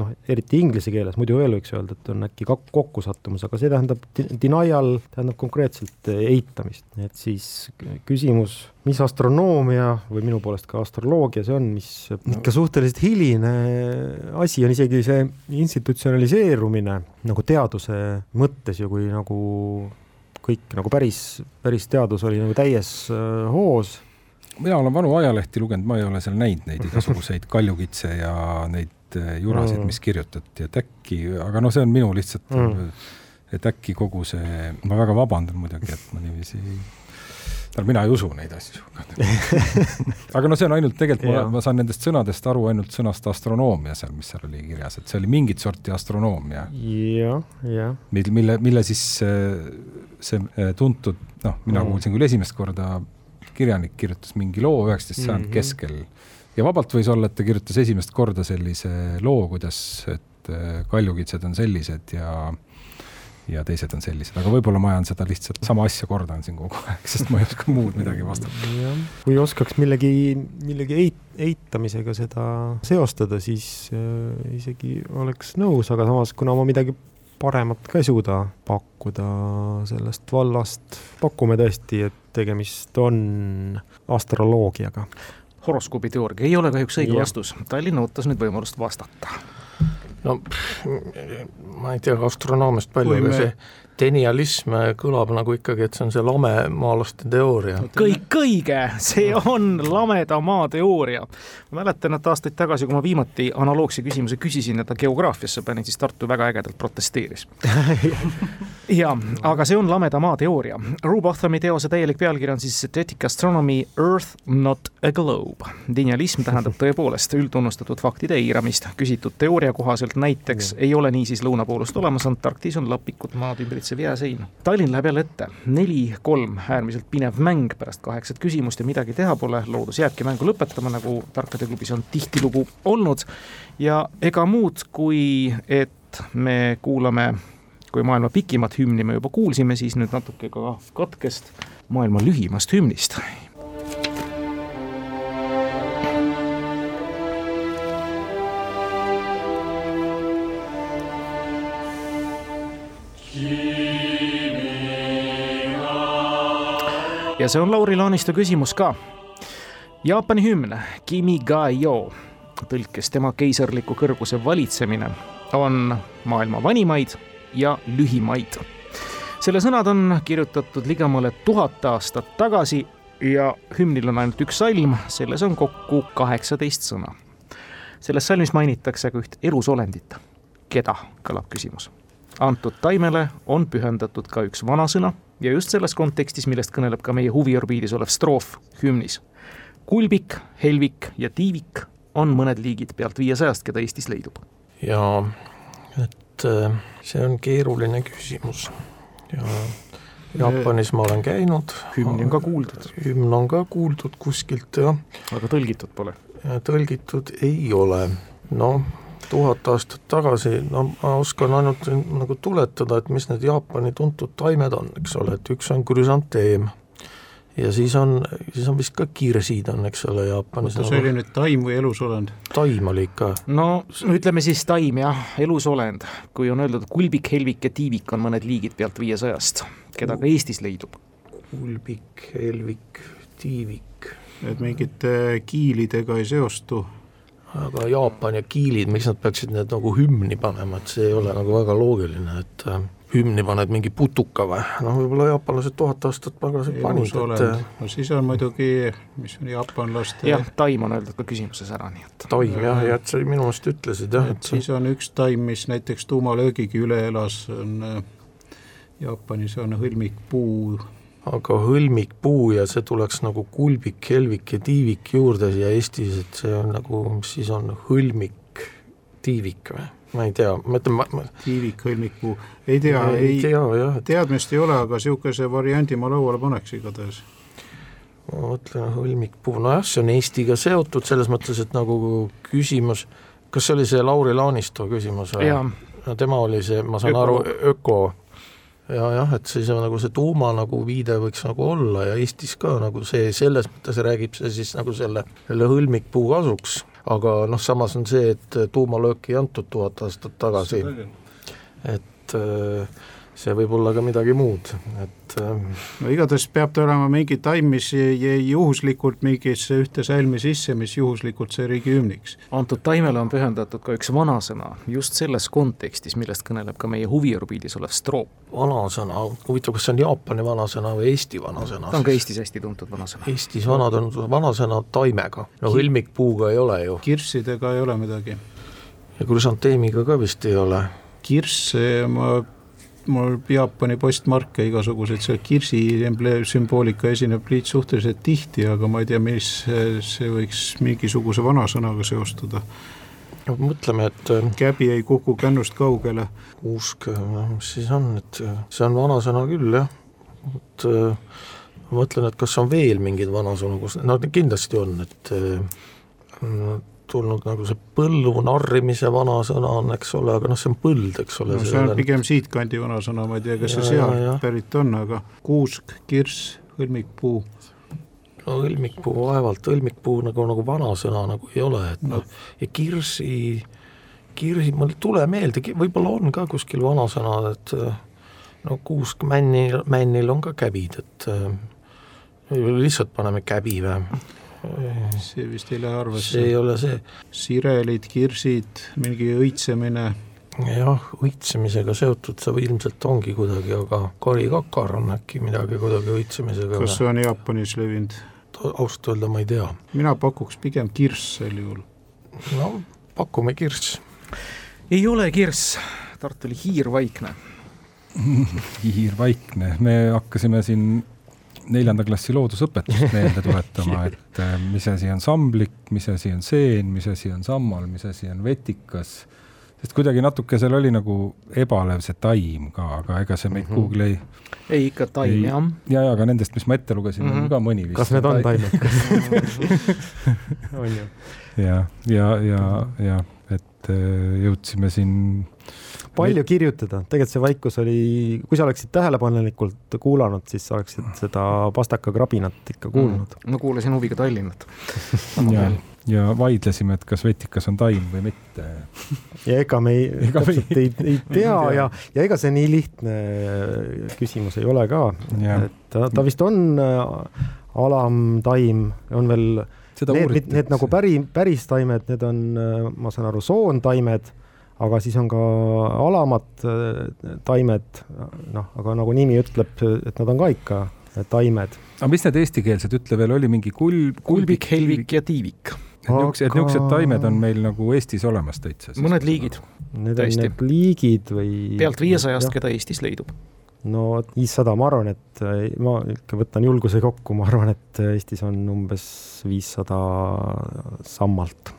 [SPEAKER 5] noh, eriti inglise keeles, muidu veel võiks öelda, et on äkki kokkusattumus, aga see tähendab, denial tähendab konkreetselt eitamist, et siis küsimus, mis astronoomia või minu poolest ka astroloogia see on, mis ikka suhteliselt hiline asi on, isegi see institutsionaliseerumine nagu teaduse mõttes ju, kui nagu kõik nagu päris, päris teadus oli nagu täies äh, hoos
[SPEAKER 6] mina olen vanu ajalehti lugenud, ma ei ole seal näinud neid igasuguseid kaljukitse ja neid äh, jurasid, mis kirjutati, et äkki, aga noh, see on minu lihtsalt mm., et äkki kogu see, ma väga vabandan muidugi, et ma niiviisi no mina ei usu neid asju aga no see on ainult tegelikult, ma, ma saan nendest sõnadest aru ainult sõnast astronoomia seal, mis seal oli kirjas, et see oli mingit sorti astronoomia.
[SPEAKER 5] jah, jah.
[SPEAKER 6] mille, mille siis äh, see äh, tuntud, noh, mina kuulsin küll esimest korda kirjanik kirjutas mingi loo üheksateist sajandi mm -hmm. keskel ja vabalt võis olla, et ta kirjutas esimest korda sellise loo, kuidas, et äh, kaljukitsed on sellised ja ja teised on sellised, aga võib-olla ma ajan seda lihtsalt sama asja kordan siin kogu aeg, sest ma ei oska muud midagi vastata.
[SPEAKER 5] kui oskaks millegi, millegi eit-, eitamisega seda seostada, siis äh, isegi oleks nõus, aga samas, kuna ma midagi paremat ka ei suuda pakkuda sellest vallast, pakume tõesti, et tegemist on astroloogiaga.
[SPEAKER 2] horoskoobi teooria ei ole kahjuks õige vastus, Tallinn ootas nüüd võimalust vastata.
[SPEAKER 3] No ma ei tea astronoomiast palju, aga see denialism kõlab nagu ikkagi, et see on see lamemaalaste teooria.
[SPEAKER 2] kõik õige, see on lameda maa teooria. ma mäletan, et aastaid tagasi, kui ma viimati analoogse küsimuse küsisin ja ta geograafiasse panin, siis Tartu väga ägedalt protesteeris ja, aga see on lameda maa teooria. Rue Bothami teose täielik pealkiri on siis Synthetic Astronomy Earth not a globe. denialism tähendab tõepoolest üldtunnustatud faktide eiramist. küsitud teooria kohaselt näiteks ei ole niisiis lõunapoolust olemas, Antarktis on lapikud maad ümbritsev ümbritsev jääsein. Tallinn läheb jälle ette, neli-kolm, äärmiselt pinev mäng pärast kaheksat küsimust ja midagi teha pole, loodus jääbki mängu lõpetama, nagu Tarkade klubis on tihtilugu olnud. ja ega muud, kui et me kuulame, kui maailma pikimat hümni me juba kuulsime, siis nüüd natuke ka katkest maailma lühimast hümnist ja see on Lauri Laanistu küsimus ka. Jaapani hümn Kimi ga yo, tõlkes tema keisarliku kõrguse valitsemine, on maailma vanimaid ja lühimaid. selle sõnad on kirjutatud ligemale tuhat aastat tagasi ja hümnil on ainult üks salm, selles on kokku kaheksateist sõna. selles salmis mainitakse ka üht elusolendit. keda, kõlab küsimus. antud taimele on pühendatud ka üks vanasõna ja just selles kontekstis, millest kõneleb ka meie huviorbiidis olev stroof hümnis. kulbik, helvik ja tiivik on mõned liigid pealt viiesajast, keda Eestis leidub.
[SPEAKER 3] ja et äh, see on keeruline küsimus ja Jaapanis ma olen käinud.
[SPEAKER 2] hümni on ka kuuldud.
[SPEAKER 3] hümn on ka kuuldud kuskilt, jah.
[SPEAKER 2] aga tõlgitud pole?
[SPEAKER 3] tõlgitud ei ole, noh tuhat aastat tagasi, no ma oskan ainult nagu tuletada, et mis need Jaapani tuntud taimed on, eks ole, et üks on krüsanteem ja siis on, siis on vist ka kirsid on, eks ole, Jaapanis.
[SPEAKER 4] oota, see oli nüüd taim või elusolend?
[SPEAKER 3] taim oli ikka.
[SPEAKER 2] no ütleme siis taim jah, elusolend, kui on öeldud kulbik, helvik ja tiivik on mõned liigid pealt viiesajast, keda ka Eestis leidub.
[SPEAKER 3] kulbik, helvik, tiivik.
[SPEAKER 4] et mingite kiilidega ei seostu
[SPEAKER 3] aga Jaapan ja Kiilid, miks nad peaksid need nagu hümni panema, et see ei ole nagu väga loogiline, et äh, hümni paned mingi putuka või, noh võib-olla jaapanlased tuhat aastat tagasi panid, et
[SPEAKER 4] äh, no siis on muidugi, mis on jaapanlaste
[SPEAKER 2] jah, taim on öeldud ka küsimuses ära, nii et
[SPEAKER 3] taim jah, ja et sa minu meelest ütlesid jah,
[SPEAKER 4] et siis on üks taim, mis näiteks tuumalöögigi üle elas, on äh, Jaapanis on hõlmikpuu
[SPEAKER 3] aga hõlmikpuu ja see tuleks nagu kulbik, helvik ja tiivik juurde siia Eestis, et see on nagu, mis siis on hõlmik, tiivik või? ma ei tea, ma ütlen, ma, ma
[SPEAKER 4] tiivik, hõlmikpuu, ei tea, ei, ei tea, jah, et... teadmist ei ole, aga niisuguse variandi ma lauale paneks igatahes.
[SPEAKER 3] ma mõtlen, hõlmikpuu, nojah, see on Eestiga seotud selles mõttes, et nagu küsimus, kas see oli see Lauri Laanistu küsimus või? no tema oli see, ma saan öko. aru, öko ja jah, et siis on nagu see tuuma nagu viide võiks nagu olla ja Eestis ka nagu see, selles mõttes räägib see siis nagu selle, selle hõlmikpuu kasuks, aga noh, samas on see, et tuumalööki ei antud tuhat aastat tagasi, et äh, see võib olla ka midagi muud, et
[SPEAKER 4] ähm, no igatahes peab ta olema mingi taim, mis jäi juhuslikult mingisse ühte salmi sisse, mis juhuslikult sai riigihümniks.
[SPEAKER 2] antud taimele on pühendatud ka üks vanasõna just selles kontekstis, millest kõneleb ka meie huviorbiidis olev stroop.
[SPEAKER 3] vanasõna, huvitav, kas see on Jaapani vanasõna või Eesti vanasõna?
[SPEAKER 2] ta on ka Eestis hästi tuntud vanasõna.
[SPEAKER 3] Eestis vanad on vanasõna taimega, no hõlmikpuuga ei ole ju.
[SPEAKER 4] kirssidega ei ole midagi.
[SPEAKER 3] ja krüsanteemiga ka vist ei ole
[SPEAKER 4] kirsse ma mul Jaapani postmarke igasuguseid, see kirsi sümboolika esineb liit suhteliselt tihti, aga ma ei tea, mis see võiks mingisuguse vanasõnaga seostuda.
[SPEAKER 3] no mõtleme, et äh,
[SPEAKER 4] käbi ei kuku kännust kaugele.
[SPEAKER 3] usk, mis siis on, et see on vanasõna küll jah, et äh, ma mõtlen, et kas on veel mingeid vanasõnu, kus, no kindlasti on, et äh, tulnud nagu see põllu narrimise vanasõna on, eks ole, aga noh, see on põld, eks ole
[SPEAKER 4] no,. see on pigem siitkandi vanasõna, ma ei tea, kas see sealt pärit on, aga kuusk, kirss, hõlmikpuu.
[SPEAKER 3] no hõlmikpuu vaevalt, hõlmikpuu nagu, nagu vanasõna nagu ei ole, et noh no. ja kirsi, kirsi, mul ei tule meelde, võib-olla on ka kuskil vanasõna, et no kuusk männil, männil on ka käbid, et lihtsalt paneme käbi või
[SPEAKER 4] see vist ei lähe arvesse.
[SPEAKER 3] see ei ole see.
[SPEAKER 4] sirelid, kirsid, mingi õitsemine.
[SPEAKER 3] jah, õitsemisega seotud see ilmselt ongi kuidagi, aga karikakar on äkki midagi kuidagi õitsemisega.
[SPEAKER 4] kas see on Jaapanis levinud?
[SPEAKER 3] ausalt öelda ma ei tea.
[SPEAKER 4] mina pakuks pigem kirss sel juhul.
[SPEAKER 3] no pakume kirss.
[SPEAKER 2] ei ole kirss, Tartu oli hiirvaikne
[SPEAKER 6] hiirvaikne, me hakkasime siin neljanda klassi loodusõpetust meelde tuletama, et äh, mis asi on samblik, mis asi on seen, mis asi on sammal, mis asi on vetikas, sest kuidagi natuke seal oli nagu ebalev see taim ka, aga ega see meid mm -hmm. kuhugi ei
[SPEAKER 2] ei, ikka taim, jah.
[SPEAKER 6] ja, ja aga nendest, mis ma ette lugesin mm, -hmm. on mhm. ka mõni vist.
[SPEAKER 5] kas need on taimed on ju.
[SPEAKER 6] ja, ja, ja, ja et äh, jõudsime siin
[SPEAKER 5] palju kirjutada, tegelikult see vaikus oli, kui sa oleksid tähelepanelikult kuulanud, siis sa oleksid seda pastakakrabinat ikka kuulnud.
[SPEAKER 2] Mm.. no kuulasin huviga Tallinnat.
[SPEAKER 6] Ja, ja vaidlesime, et kas vetikas on taim või mitte.
[SPEAKER 5] ja ega me ei, täpselt ei, ei tea ja, ja ega see nii lihtne küsimus ei ole ka, et ta, ta vist on äh, alamtaim, on veel Seda need, need nagu päri, päris taimed, need on, äh, ma saan aru, soontaimed aga siis on ka alamad äh, taimed, noh, aga nagu nimi ütleb, et nad on ka ikka taimed.
[SPEAKER 6] aga mis need eestikeelsed, ütle veel, oli mingi kulb,
[SPEAKER 2] kulbik, helvik ja tiivik.
[SPEAKER 6] et niisugused aga..., niisugused taimed on meil nagu Eestis olemas täitsa?
[SPEAKER 2] mõned liigid.
[SPEAKER 5] Need on need liigid või?
[SPEAKER 2] pealt viiesajast, keda Eestis leidub
[SPEAKER 5] no viissada, ma arvan, et äh, ma ikka võtan julguse kokku, ma arvan, et Eestis on umbes viissada sammalt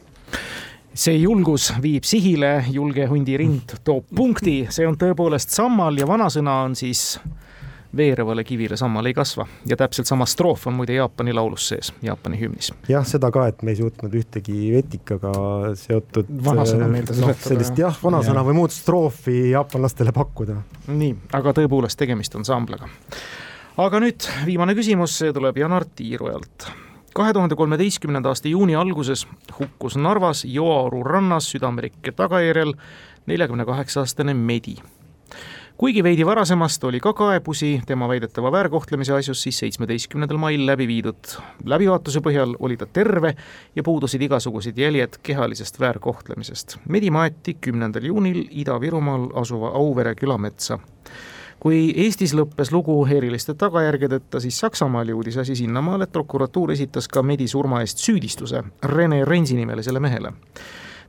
[SPEAKER 2] see julgus viib sihile, julge hundi rind toob punkti, see on tõepoolest sammal ja vanasõna on siis veerevale kivile sammal ei kasva ja täpselt sama stroof on muide Jaapani laulus sees, Jaapani hümnis.
[SPEAKER 5] jah, seda ka, et me ei suutnud ühtegi vetikaga seotud
[SPEAKER 2] vanasõna meelde
[SPEAKER 5] tuletada no,. sellist jah, vanasõna ja. või muud stroofi jaapanlastele pakkuda.
[SPEAKER 2] nii, aga tõepoolest tegemist on samblaga. aga nüüd viimane küsimus, see tuleb Janar Tiirojalt kahe tuhande kolmeteistkümnenda aasta juuni alguses hukkus Narvas Joaoru rannas südamerikke tagajärjel neljakümne kaheksa aastane Medi. kuigi veidi varasemast oli ka kaebusi tema väidetava väärkohtlemise asjus, siis seitsmeteistkümnendal mail läbi viidud läbivaatuse põhjal oli ta terve ja puudusid igasugused jäljed kehalisest väärkohtlemisest. Medi maeti kümnendal juunil Ida-Virumaal asuva Auvere külametsa kui Eestis lõppes lugu eriliste tagajärgedeta, siis Saksamaal jõudis asi sinnamaale, et prokuratuur esitas ka Medi surma eest süüdistuse Rene Rensi nimelisele mehele.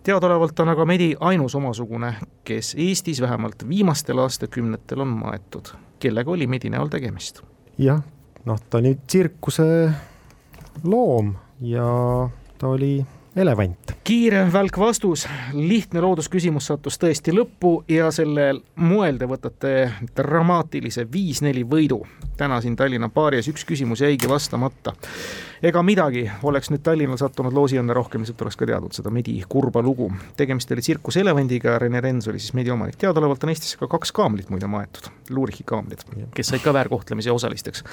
[SPEAKER 2] teadaolevalt on aga Medi ainus omasugune, kes Eestis vähemalt viimastel aastakümnetel on maetud. kellega oli Medi näol tegemist?
[SPEAKER 5] jah, noh, ta oli tsirkuse loom ja ta oli elevant.
[SPEAKER 2] kiire välk vastus, lihtne loodusküsimus sattus tõesti lõppu ja sellel moel te võtate dramaatilise viis-neli võidu. täna siin Tallinna baarias üks küsimus jäigi vastamata. Ega midagi, oleks nüüd Tallinnal sattunud loosiõnne rohkem, lihtsalt oleks ka teadnud seda Medi kurba lugu. tegemist oli tsirkuselevandiga, Rene Rens oli siis Medi omanik, teadaolevalt on Eestis ka kaks kaamlit muide maetud, Lurichi kaamlid, kes said ka väärkohtlemise osalisteks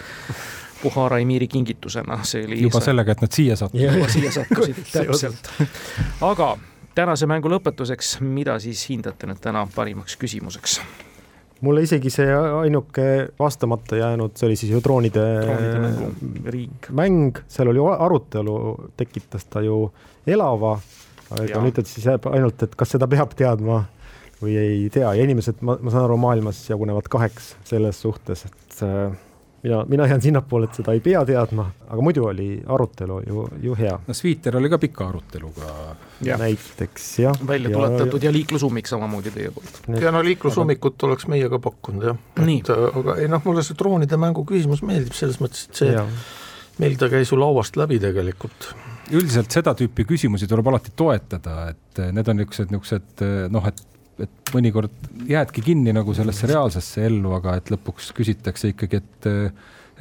[SPEAKER 2] Puhara emiiri kingitusena, see oli
[SPEAKER 6] juba sellega, et nad siia sattusid.
[SPEAKER 2] juba siia sattusid, täpselt. aga tänase mängu lõpetuseks, mida siis hindate nüüd täna parimaks küsimuseks?
[SPEAKER 5] Mulle isegi see ainuke vastamata jäänud, see oli siis ju troonide,
[SPEAKER 2] troonide
[SPEAKER 5] mäng, mäng, seal oli arutelu, tekitas ta ju elava, aga nüüd et siis jääb ainult, et kas seda peab teadma või ei tea. Ja inimesed, ma, ma saan aru, maailmas jagunevad kaheks selles suhtes, et äh, mina, mina jään sinnapoole, et seda ei pea teadma, aga muidu oli arutelu ju, ju hea.
[SPEAKER 6] no Sviiter oli ka pika aruteluga.
[SPEAKER 5] näiteks jah.
[SPEAKER 2] välja tuletatud ja, ja liiklusummik samamoodi teie poolt.
[SPEAKER 3] ja no liiklusummikut aga... oleks meie ka pakkunud jah, et aga ei noh, mulle see troonide mängu küsimus meeldib selles mõttes, et see ja. meil ta käis ju lauast läbi tegelikult
[SPEAKER 6] üldiselt seda tüüpi küsimusi tuleb alati toetada, et need on niisugused, niisugused noh, et et mõnikord jäädki kinni nagu sellesse reaalsesse ellu, aga et lõpuks küsitakse ikkagi, et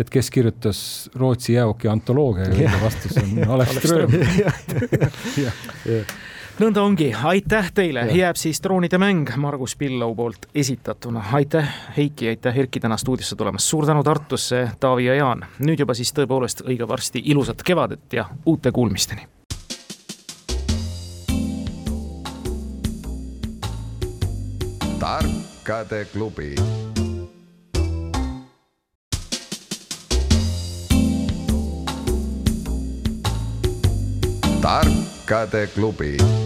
[SPEAKER 6] et kes kirjutas Rootsi jääoki antoloogia ja õige vastus on Alex Ström.
[SPEAKER 2] nõnda ongi, aitäh teile, jääb siis droonide mäng Margus Pillau poolt esitatuna. aitäh, Heiki, aitäh, Erki, täna stuudiosse tulemast. suur tänu Tartusse, Taavi ja Jaan. nüüd juba siis tõepoolest õige varsti ilusat kevadet ja uute kuulmisteni.
[SPEAKER 1] Tarkade klubi tarkade klubi